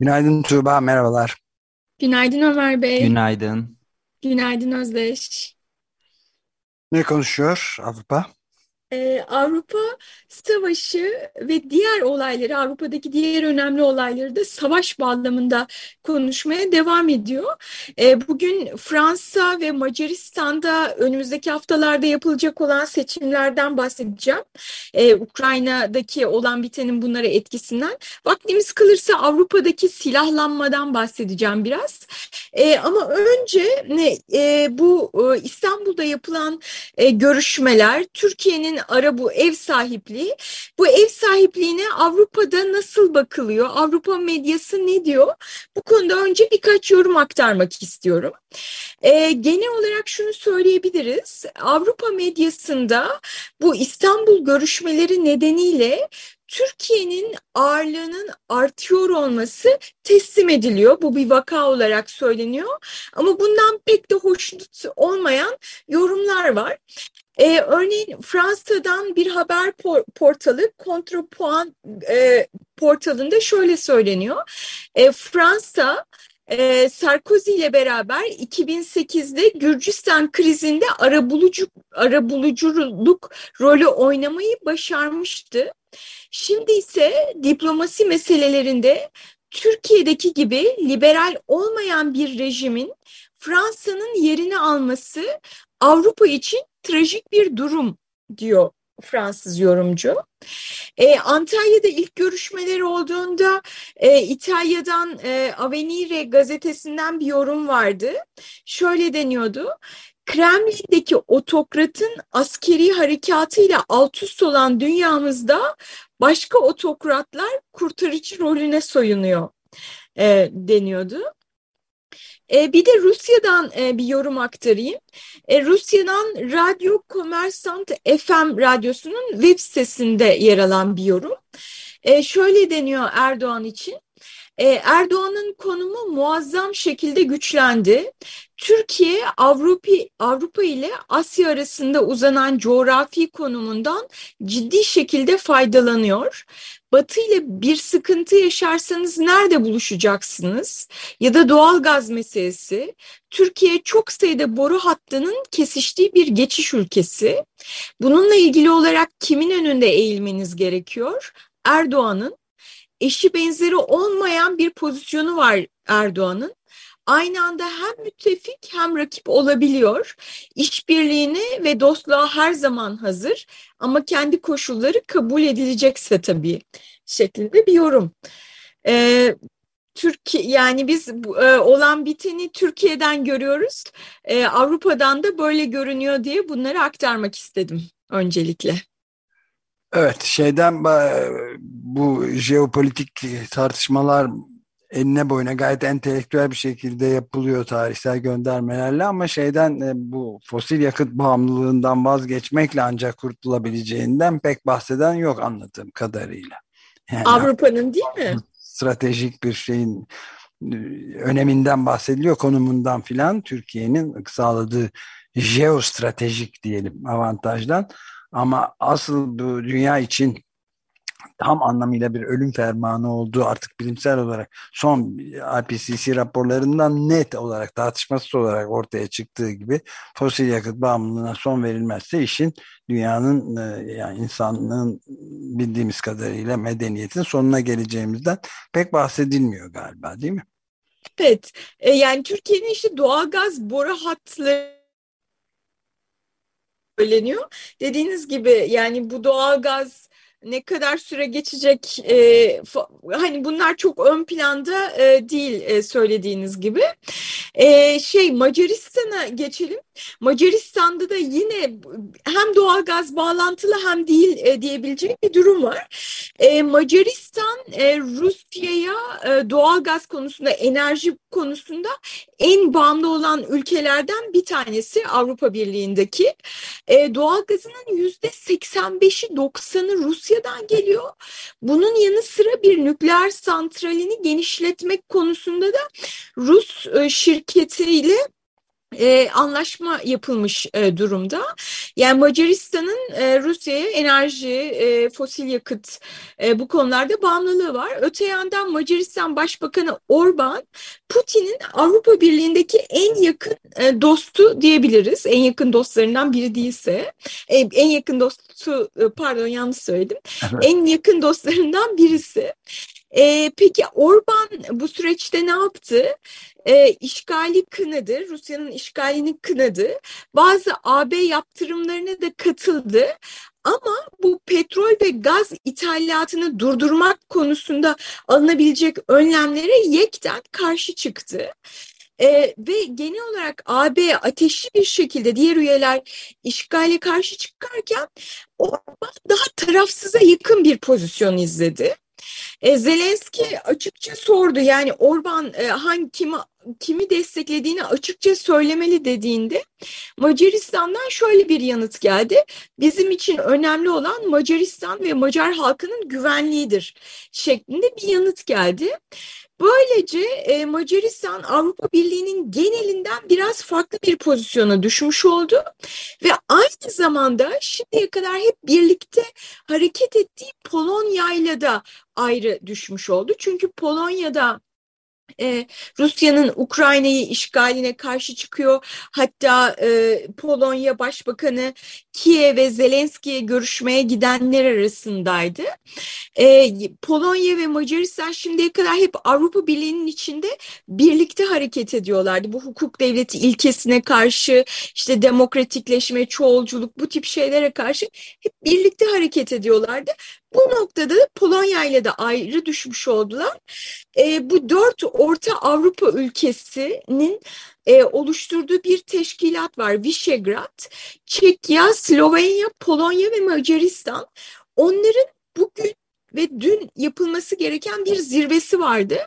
Günaydın Tuğba, merhabalar. Günaydın Ömer Bey. Günaydın. Günaydın Özdeş. Ne konuşuyor Avrupa? Ee, Avrupa Savaşı ve diğer olayları, Avrupa'daki diğer önemli olayları da savaş bağlamında konuşmaya devam ediyor. Ee, bugün Fransa ve Macaristan'da önümüzdeki haftalarda yapılacak olan seçimlerden bahsedeceğim. Ee, Ukrayna'daki olan bitenin bunlara etkisinden. Vaktimiz kalırsa Avrupa'daki silahlanmadan bahsedeceğim biraz. Ama önce e, bu e, İstanbul'da yapılan e, görüşmeler, Türkiye'nin ara bu ev sahipliği. Bu ev sahipliğine Avrupa'da nasıl bakılıyor? Avrupa medyası ne diyor? Bu konuda önce birkaç yorum aktarmak istiyorum. E, genel olarak şunu söyleyebiliriz. Avrupa medyasında bu İstanbul görüşmeleri nedeniyle Türkiye'nin ağırlığının artıyor olması teslim ediliyor. Bu bir vaka olarak söyleniyor. Ama bundan pek de hoşnut olmayan yorumlar var. Ee, örneğin Fransa'dan bir haber por portalı Kontrapuan e, portalında şöyle söyleniyor. E, Fransa e, Sarkozy ile beraber 2008'de Gürcistan krizinde arabulucu, arabuluculuk rolü oynamayı başarmıştı. Şimdi ise diplomasi meselelerinde Türkiye'deki gibi liberal olmayan bir rejimin Fransa'nın yerini alması Avrupa için trajik bir durum diyor Fransız yorumcu. E, Antalya'da ilk görüşmeleri olduğunda e, İtalya'dan e, Avenire gazetesinden bir yorum vardı. Şöyle deniyordu. Kremlin'deki otokratın askeri harekatıyla alt üst olan dünyamızda başka otokratlar kurtarıcı rolüne soyunuyor e, deniyordu. E, bir de Rusya'dan e, bir yorum aktarayım. E, Rusya'dan Radyo Komersant FM radyosunun web sitesinde yer alan bir yorum. E, şöyle deniyor Erdoğan için. Erdoğan'ın konumu muazzam şekilde güçlendi. Türkiye Avrupa, Avrupa ile Asya arasında uzanan coğrafi konumundan ciddi şekilde faydalanıyor. Batı ile bir sıkıntı yaşarsanız nerede buluşacaksınız? Ya da doğal gaz meselesi. Türkiye çok sayıda boru hattının kesiştiği bir geçiş ülkesi. Bununla ilgili olarak kimin önünde eğilmeniz gerekiyor? Erdoğan'ın eşi benzeri olmayan bir pozisyonu var Erdoğan'ın. Aynı anda hem müttefik hem rakip olabiliyor. İşbirliğine ve dostluğa her zaman hazır ama kendi koşulları kabul edilecekse tabii şeklinde bir yorum. Ee, Türkiye yani biz e, olan biteni Türkiye'den görüyoruz. E, Avrupa'dan da böyle görünüyor diye bunları aktarmak istedim öncelikle. Evet, şeyden bu jeopolitik tartışmalar eline boyuna gayet entelektüel bir şekilde yapılıyor tarihsel göndermelerle ama şeyden e, bu fosil yakıt bağımlılığından vazgeçmekle ancak kurtulabileceğinden pek bahseden yok anladığım kadarıyla. Yani, Avrupa'nın değil mi? Stratejik bir şeyin e, öneminden bahsediliyor, konumundan filan Türkiye'nin sağladığı jeostratejik diyelim avantajdan ama asıl bu dünya için tam anlamıyla bir ölüm fermanı olduğu artık bilimsel olarak son IPCC raporlarından net olarak tartışmasız olarak ortaya çıktığı gibi fosil yakıt bağımlılığına son verilmezse işin dünyanın e, yani insanlığın bildiğimiz kadarıyla medeniyetin sonuna geleceğimizden pek bahsedilmiyor galiba değil mi? Evet e, yani Türkiye'nin işte doğalgaz boru hatları söyleniyor. Dediğiniz gibi yani bu doğalgaz ne kadar süre geçecek e, hani bunlar çok ön planda e, değil e, söylediğiniz gibi. E, şey Macaristan'a geçelim. Macaristan'da da yine hem doğalgaz bağlantılı hem değil e, diyebileceğim bir durum var. E, Macaristan e, Rusya'ya e, doğalgaz konusunda, enerji konusunda en bağımlı olan ülkelerden bir tanesi Avrupa Birliği'ndeki. E, doğalgazının yüzde 85'i 90'ı Rusya'dan geliyor. Bunun yanı sıra bir nükleer santralini genişletmek konusunda da Rus e, şirketiyle e, anlaşma yapılmış e, durumda. Yani Macaristan'ın e, Rusya'ya enerji, e, fosil yakıt e, bu konularda bağımlılığı var. Öte yandan Macaristan Başbakanı Orban, Putin'in Avrupa Birliği'ndeki en yakın e, dostu diyebiliriz. En yakın dostlarından biri değilse. E, en yakın dostu, e, pardon yanlış söyledim. Evet. En yakın dostlarından birisi. E, peki Orban bu süreçte ne yaptı? E, işgali kınadı, Rusya'nın işgalini kınadı. Bazı AB yaptırımlarına da katıldı. Ama bu petrol ve gaz ithalatını durdurmak konusunda alınabilecek önlemlere yekten karşı çıktı. ee, ve genel olarak AB ateşli bir şekilde diğer üyeler işgale karşı çıkarken Orban daha tarafsıza yakın bir pozisyon izledi. E, Zelenski açıkça sordu yani Orban e, hangi kimi kimi desteklediğini açıkça söylemeli dediğinde Macaristan'dan şöyle bir yanıt geldi. Bizim için önemli olan Macaristan ve Macar halkının güvenliğidir şeklinde bir yanıt geldi. Böylece e, Macaristan Avrupa Birliği'nin genelinden biraz farklı bir pozisyona düşmüş oldu ve aynı zamanda şimdiye kadar hep birlikte hareket ettiği Polonya ile de ayrı düşmüş oldu. Çünkü Polonya'da e, Rusya'nın Ukrayna'yı işgaline karşı çıkıyor. Hatta e, Polonya Başbakanı Kiev'e Zelenski'ye görüşmeye gidenler arasındaydı. E, Polonya ve Macaristan şimdiye kadar hep Avrupa Birliği'nin içinde birlikte hareket ediyorlardı. Bu hukuk devleti ilkesine karşı işte demokratikleşme, çoğulculuk bu tip şeylere karşı hep birlikte hareket ediyorlardı. Bu noktada Polonya ile de ayrı düşmüş oldular. E, bu dört Orta Avrupa ülkesinin e, oluşturduğu bir teşkilat var. Visegrad, Çekya, Slovenya, Polonya ve Macaristan. Onların bugün ve dün yapılması gereken bir zirvesi vardı.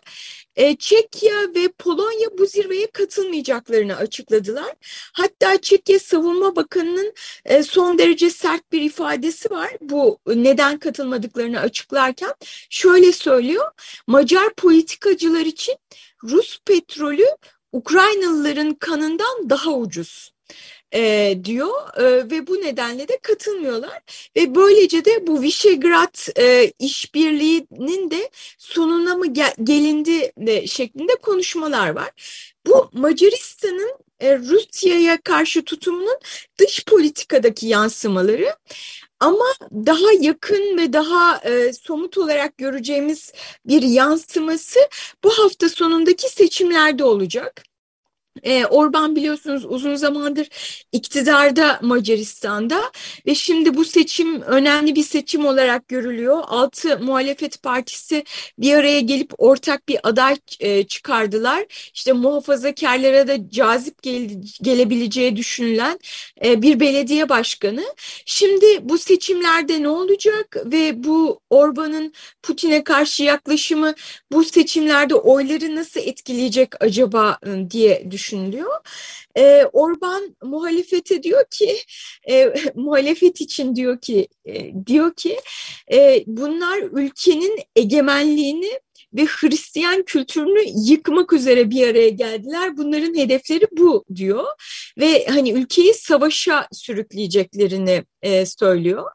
E, Çekya ve Polonya bu zirveye katılmayacaklarını açıkladılar. Hatta Çekya Savunma Bakanı'nın e, son derece sert bir ifadesi var. Bu neden katılmadıklarını açıklarken şöyle söylüyor. Macar politikacılar için Rus petrolü Ukraynalıların kanından daha ucuz e, diyor e, ve bu nedenle de katılmıyorlar ve böylece de bu Visegrad e, işbirliğinin de sonuna mı gel gelindi de, şeklinde konuşmalar var. Bu Macaristan'ın e, Rusya'ya karşı tutumunun dış politikadaki yansımaları ama daha yakın ve daha e, somut olarak göreceğimiz bir yansıması bu hafta sonundaki seçimlerde olacak. E, Orban biliyorsunuz uzun zamandır iktidarda Macaristan'da ve şimdi bu seçim önemli bir seçim olarak görülüyor. Altı muhalefet partisi bir araya gelip ortak bir aday e, çıkardılar. İşte muhafazakarlara da cazip gele, gelebileceği düşünülen e, bir belediye başkanı. Şimdi bu seçimlerde ne olacak ve bu Orban'ın Putin'e karşı yaklaşımı bu seçimlerde oyları nasıl etkileyecek acaba ıı, diye düşünüyorum düşünülüyor. E, Orban muhalefete diyor ki, e, muhalefet için diyor ki, e, diyor ki e, bunlar ülkenin egemenliğini ve Hristiyan kültürünü yıkmak üzere bir araya geldiler. Bunların hedefleri bu diyor ve hani ülkeyi savaşa sürükleyeceklerini e, söylüyor.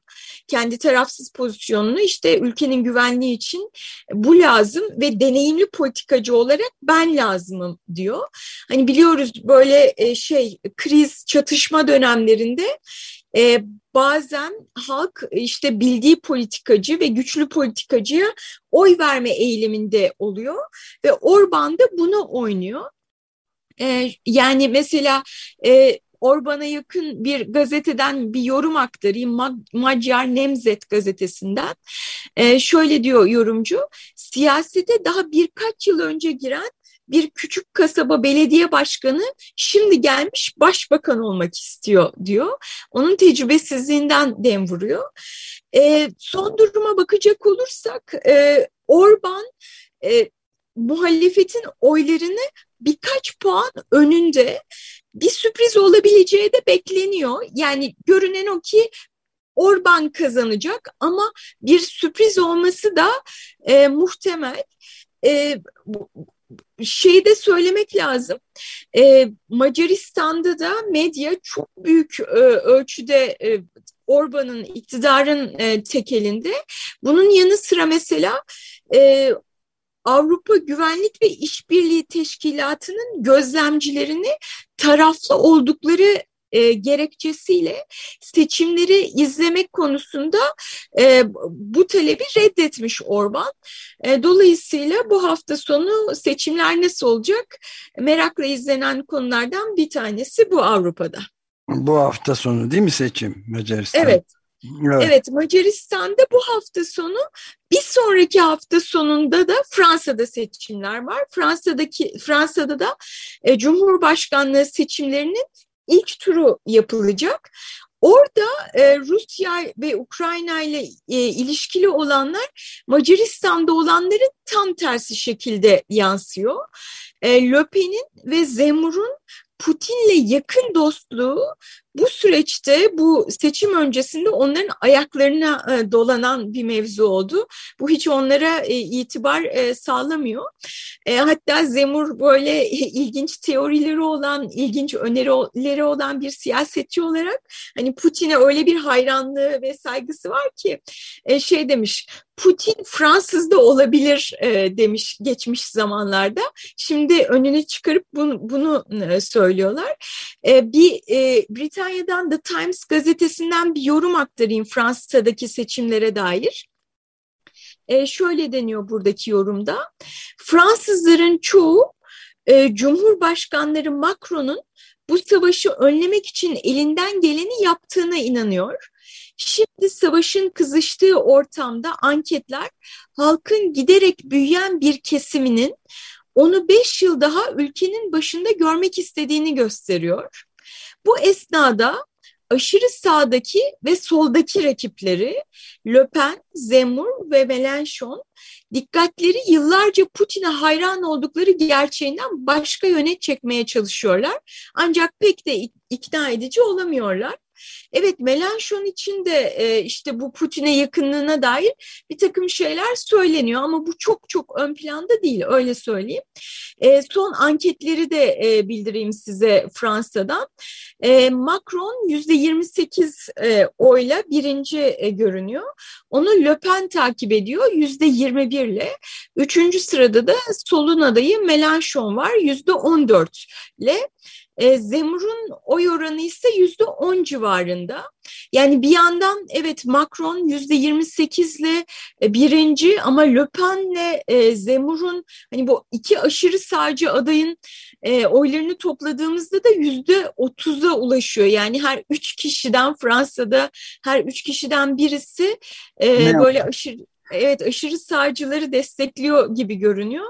Kendi tarafsız pozisyonunu işte ülkenin güvenliği için bu lazım ve deneyimli politikacı olarak ben lazımım diyor. Hani biliyoruz böyle e, şey kriz çatışma dönemlerinde e, bazen halk işte bildiği politikacı ve güçlü politikacıya oy verme eğiliminde oluyor ve Orban da bunu oynuyor. E, yani mesela Orban'a yakın bir gazeteden bir yorum aktarayım. Macar Nemzet gazetesinden. E, şöyle diyor yorumcu, siyasete daha birkaç yıl önce giren bir küçük kasaba belediye başkanı şimdi gelmiş başbakan olmak istiyor diyor. Onun tecrübesizliğinden dem vuruyor. E, son duruma bakacak olursak e, Orban e, muhalefetin oylarını birkaç puan önünde bir sürpriz olabileceği de bekleniyor. Yani görünen o ki Orban kazanacak ama bir sürpriz olması da e, muhtemel. E, şeyi de söylemek lazım. E, Macaristan'da da medya çok büyük e, ölçüde e, Orban'ın iktidarın e, tekelinde. Bunun yanı sıra mesela e, Avrupa Güvenlik ve İşbirliği Teşkilatı'nın gözlemcilerini taraflı oldukları e, gerekçesiyle seçimleri izlemek konusunda e, bu talebi reddetmiş Orban. E, dolayısıyla bu hafta sonu seçimler nasıl olacak merakla izlenen konulardan bir tanesi bu Avrupa'da. Bu hafta sonu değil mi seçim Macaristan? Evet. Evet. evet Macaristan'da bu hafta sonu bir sonraki hafta sonunda da Fransa'da seçimler var. Fransa'daki Fransa'da da e, Cumhurbaşkanlığı seçimlerinin ilk turu yapılacak. Orada e, Rusya ve Ukrayna ile e, ilişkili olanlar Macaristan'da olanların tam tersi şekilde yansıyor. E, Le Pen'in ve Zemur'un Putin'le yakın dostluğu bu süreçte bu seçim öncesinde onların ayaklarına e, dolanan bir mevzu oldu. Bu hiç onlara e, itibar e, sağlamıyor. Hatta Zemur böyle ilginç teorileri olan, ilginç önerileri olan bir siyasetçi olarak hani Putin'e öyle bir hayranlığı ve saygısı var ki şey demiş Putin Fransız da olabilir demiş geçmiş zamanlarda. Şimdi önünü çıkarıp bunu, bunu söylüyorlar. Bir Britanya Britanya'dan The Times gazetesinden bir yorum aktarayım Fransa'daki seçimlere dair. E, şöyle deniyor buradaki yorumda. Fransızların çoğu e, Cumhurbaşkanları Macron'un bu savaşı önlemek için elinden geleni yaptığına inanıyor. Şimdi savaşın kızıştığı ortamda anketler halkın giderek büyüyen bir kesiminin onu beş yıl daha ülkenin başında görmek istediğini gösteriyor. Bu esnada aşırı sağdaki ve soldaki rakipleri Le Pen, Zemmour ve Mélenchon dikkatleri yıllarca Putin'e hayran oldukları gerçeğinden başka yöne çekmeye çalışıyorlar. Ancak pek de ikna edici olamıyorlar. Evet Melanchon için de e, işte bu Putin'e yakınlığına dair bir takım şeyler söyleniyor ama bu çok çok ön planda değil öyle söyleyeyim. E, son anketleri de e, bildireyim size Fransa'dan. E, Macron yüzde 28 e, oyla birinci e, görünüyor. Onu Le Pen takip ediyor yüzde 21 ile. Üçüncü sırada da solun adayı Melanchon var yüzde 14 ile. E, Zemur'un oy oranı ise yüzde on civarında. Yani bir yandan evet Macron yüzde yirmi sekizle e, birinci ama Le Pen'le e, Zemur'un hani bu iki aşırı sağcı adayın e, oylarını topladığımızda da yüzde otuza ulaşıyor. Yani her üç kişiden Fransa'da her üç kişiden birisi e, böyle aşırı evet aşırı sağcıları destekliyor gibi görünüyor.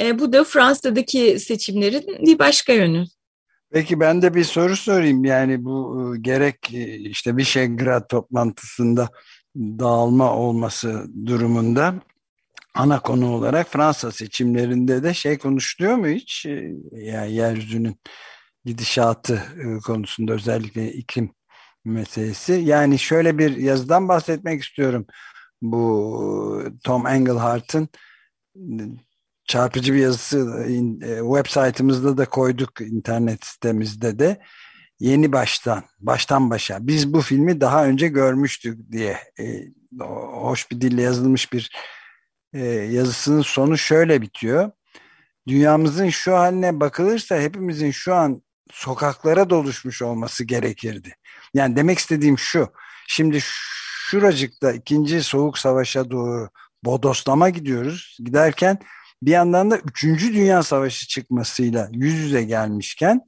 E, bu da Fransa'daki seçimlerin bir başka yönü. Peki ben de bir soru sorayım. Yani bu e, gerek e, işte bir şey grad toplantısında dağılma olması durumunda ana konu olarak Fransa seçimlerinde de şey konuşuluyor mu hiç? E, yani yeryüzünün gidişatı konusunda özellikle iklim meselesi. Yani şöyle bir yazıdan bahsetmek istiyorum. Bu Tom Englehart'ın çarpıcı bir yazısı e, web saytımızda da koyduk internet sitemizde de. Yeni baştan baştan başa. Biz bu filmi daha önce görmüştük diye e, hoş bir dille yazılmış bir e, yazısının sonu şöyle bitiyor. Dünyamızın şu haline bakılırsa hepimizin şu an sokaklara doluşmuş olması gerekirdi. Yani demek istediğim şu şimdi şuracıkta ikinci soğuk savaşa doğru bodoslama gidiyoruz. Giderken bir yandan da 3. Dünya Savaşı çıkmasıyla yüz yüze gelmişken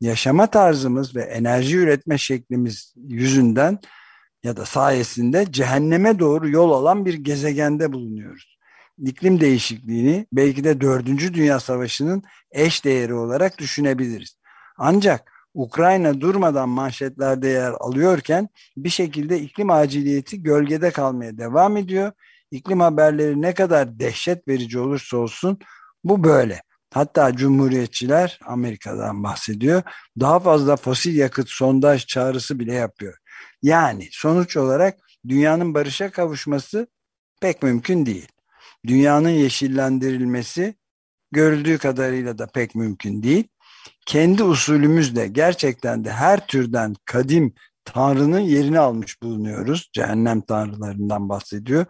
yaşama tarzımız ve enerji üretme şeklimiz yüzünden ya da sayesinde cehenneme doğru yol alan bir gezegende bulunuyoruz. iklim değişikliğini belki de 4. Dünya Savaşı'nın eş değeri olarak düşünebiliriz. Ancak Ukrayna durmadan manşetlerde yer alıyorken bir şekilde iklim aciliyeti gölgede kalmaya devam ediyor. İklim haberleri ne kadar dehşet verici olursa olsun bu böyle. Hatta cumhuriyetçiler Amerika'dan bahsediyor. Daha fazla fosil yakıt sondaj çağrısı bile yapıyor. Yani sonuç olarak dünyanın barışa kavuşması pek mümkün değil. Dünyanın yeşillendirilmesi görüldüğü kadarıyla da pek mümkün değil. Kendi usulümüzle gerçekten de her türden kadim Tanrı'nın yerini almış bulunuyoruz. Cehennem tanrılarından bahsediyor.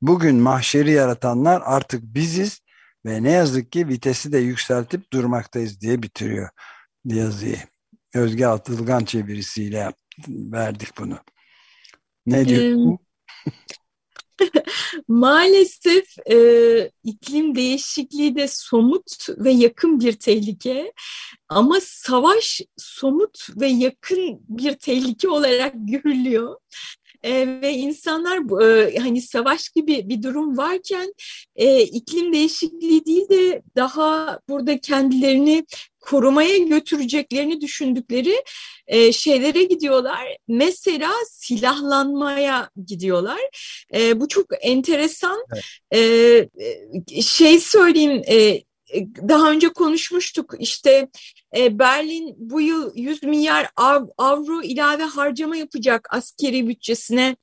Bugün mahşeri yaratanlar artık biziz ve ne yazık ki vitesi de yükseltip durmaktayız diye bitiriyor yazıyı. Özge Atılgan çevirisiyle verdik bunu. Ne diyor? Maalesef e, iklim değişikliği de somut ve yakın bir tehlike ama savaş somut ve yakın bir tehlike olarak görülüyor. E, ve insanlar e, hani savaş gibi bir durum varken e, iklim değişikliği değil de daha burada kendilerini korumaya götüreceklerini düşündükleri e, şeylere gidiyorlar. Mesela silahlanmaya gidiyorlar. E, bu çok enteresan. Evet. E, şey söyleyeyim, e, daha önce konuşmuştuk işte e, Berlin bu yıl 100 milyar av, avro ilave harcama yapacak askeri bütçesine.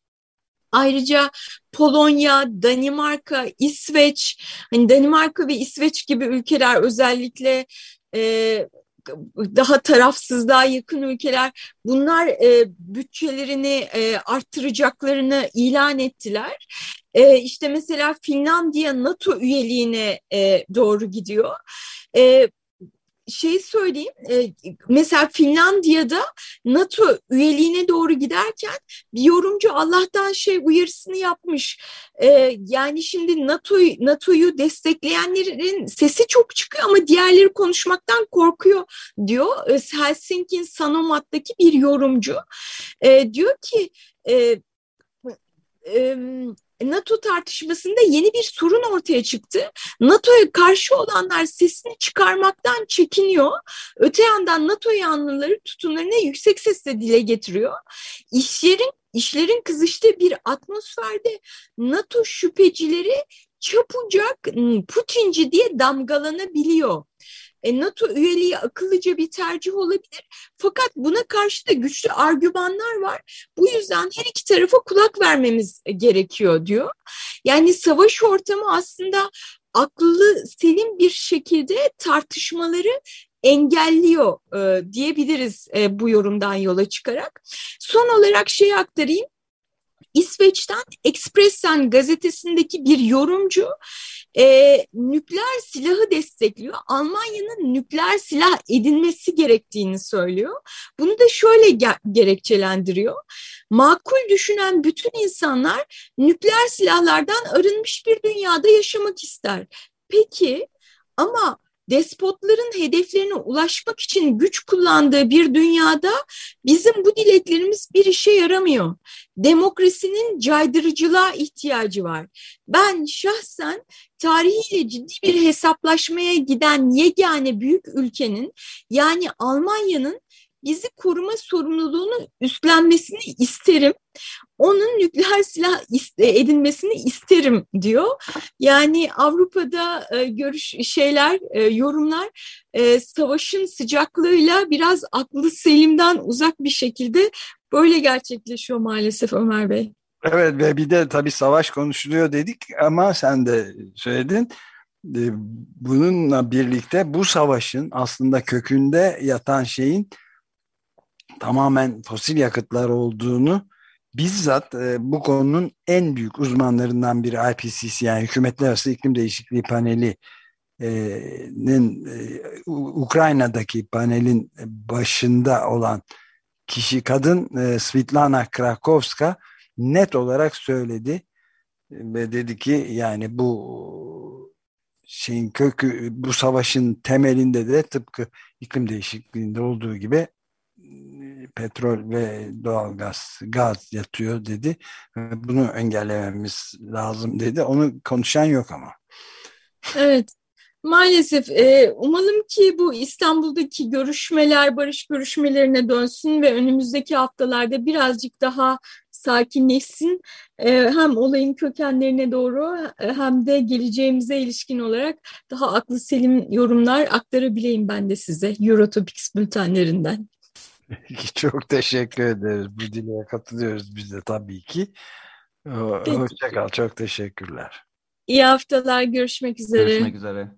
Ayrıca Polonya, Danimarka, İsveç, hani Danimarka ve İsveç gibi ülkeler özellikle e, daha tarafsız, daha yakın ülkeler bunlar e, bütçelerini e, arttıracaklarını ilan ettiler. E, işte mesela Finlandiya NATO üyeliğine e, doğru gidiyor. E, şey söyleyeyim e, mesela Finlandiya'da NATO üyeliğine doğru giderken bir yorumcu Allah'tan şey uyarısını yapmış. E, yani şimdi NATO NATO'yu destekleyenlerin sesi çok çıkıyor ama diğerleri konuşmaktan korkuyor diyor. E, Helsinki'nin Sanomat'taki bir yorumcu. diyor ki NATO tartışmasında yeni bir sorun ortaya çıktı. NATO'ya karşı olanlar sesini çıkarmaktan çekiniyor. Öte yandan NATO yanlıları tutumlarını yüksek sesle dile getiriyor. İşlerin işlerin kızıştığı bir atmosferde NATO şüphecileri çapucak Putinci diye damgalanabiliyor. E, NATO üyeliği akıllıca bir tercih olabilir. Fakat buna karşı da güçlü argümanlar var. Bu yüzden her iki tarafa kulak vermemiz gerekiyor diyor. Yani savaş ortamı aslında akıllı selim bir şekilde tartışmaları engelliyor e, diyebiliriz e, bu yorumdan yola çıkarak. Son olarak şey aktarayım. İsveç'ten Expressen gazetesindeki bir yorumcu e, nükleer silahı destekliyor. Almanya'nın nükleer silah edinmesi gerektiğini söylüyor. Bunu da şöyle ge gerekçelendiriyor. Makul düşünen bütün insanlar nükleer silahlardan arınmış bir dünyada yaşamak ister. Peki ama despotların hedeflerine ulaşmak için güç kullandığı bir dünyada bizim bu dileklerimiz bir işe yaramıyor. Demokrasinin caydırıcılığa ihtiyacı var. Ben şahsen tarihiyle ciddi bir hesaplaşmaya giden yegane büyük ülkenin yani Almanya'nın bizi koruma sorumluluğunu üstlenmesini isterim. Onun nükleer silah edinmesini isterim diyor. Yani Avrupa'da e, görüş şeyler, e, yorumlar e, savaşın sıcaklığıyla biraz aklı selimden uzak bir şekilde böyle gerçekleşiyor maalesef Ömer Bey. Evet ve bir de tabii savaş konuşuluyor dedik ama sen de söyledin. Bununla birlikte bu savaşın aslında kökünde yatan şeyin tamamen fosil yakıtlar olduğunu bizzat e, bu konunun en büyük uzmanlarından biri IPCC yani Hükümetler Arası İklim Değişikliği Paneli'nin e, Ukrayna'daki panelin başında olan kişi kadın e, Svitlana Krakowska net olarak söyledi. Ve dedi ki yani bu şeyin kökü bu savaşın temelinde de tıpkı iklim değişikliğinde olduğu gibi petrol ve doğal gaz, yatıyor dedi. Bunu engellememiz lazım dedi. Onu konuşan yok ama. Evet. Maalesef e, umalım ki bu İstanbul'daki görüşmeler barış görüşmelerine dönsün ve önümüzdeki haftalarda birazcık daha sakinleşsin. E, hem olayın kökenlerine doğru e, hem de geleceğimize ilişkin olarak daha aklı selim yorumlar aktarabileyim ben de size Eurotopics bültenlerinden. Çok teşekkür ederiz. Bu dileğe katılıyoruz biz de tabii ki. Hoşçakal. Çok teşekkürler. İyi haftalar. Görüşmek üzere. Görüşmek üzere.